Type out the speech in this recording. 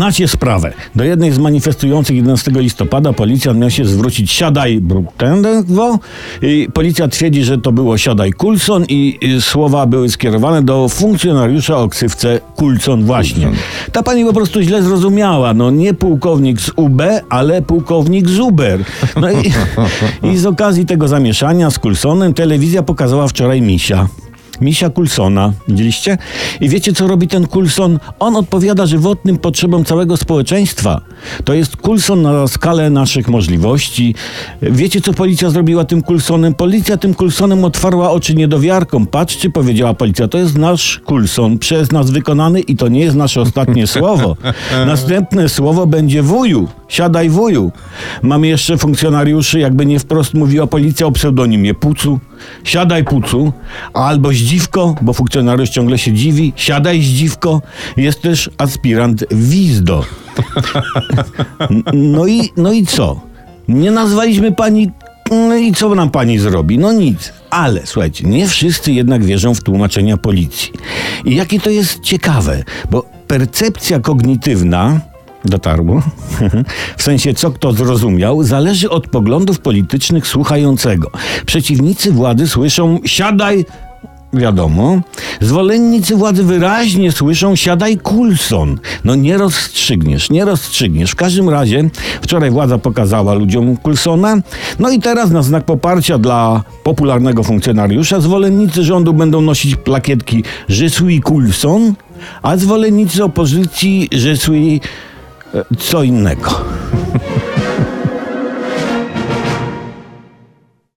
Znacie sprawę. Do jednej z manifestujących 11 listopada policjant miał się zwrócić siadaj Brutendewo. I Policja twierdzi, że to było siadaj Coulson i słowa były skierowane do funkcjonariusza o ksywce Coulson właśnie. Ta pani po prostu źle zrozumiała. No nie pułkownik z UB, ale pułkownik z Uber. No i, i z okazji tego zamieszania z Coulsonem telewizja pokazała wczoraj misia. Misia Coulsona, widzieliście? I wiecie, co robi ten Coulson? On odpowiada żywotnym potrzebom całego społeczeństwa. To jest Coulson na skalę naszych możliwości. Wiecie, co policja zrobiła tym Coulsonem? Policja tym Coulsonem otwarła oczy niedowiarkom. Patrzcie, powiedziała policja, to jest nasz Coulson, przez nas wykonany i to nie jest nasze ostatnie słowo. Następne słowo będzie wuju. Siadaj wuju. Mamy jeszcze funkcjonariuszy, jakby nie wprost mówiła policja o pseudonimie Pucu. Siadaj Pucu. Albo Zdziwko, bo funkcjonariusz ciągle się dziwi. Siadaj Zdziwko. Jest też aspirant Wizdo. No i, no i co? Nie nazwaliśmy pani. No i co nam pani zrobi? No nic. Ale słuchajcie, nie wszyscy jednak wierzą w tłumaczenia policji. I jakie to jest ciekawe, bo percepcja kognitywna. Dotarło. W sensie, co kto zrozumiał, zależy od poglądów politycznych słuchającego. Przeciwnicy władzy słyszą: siadaj, Wiadomo. Zwolennicy władzy wyraźnie słyszą siadaj Coulson. No nie rozstrzygniesz, nie rozstrzygniesz. W każdym razie wczoraj władza pokazała ludziom Coulsona. No i teraz na znak poparcia dla popularnego funkcjonariusza zwolennicy rządu będą nosić plakietki Je suis Coulson, a zwolennicy opozycji Je suis co innego.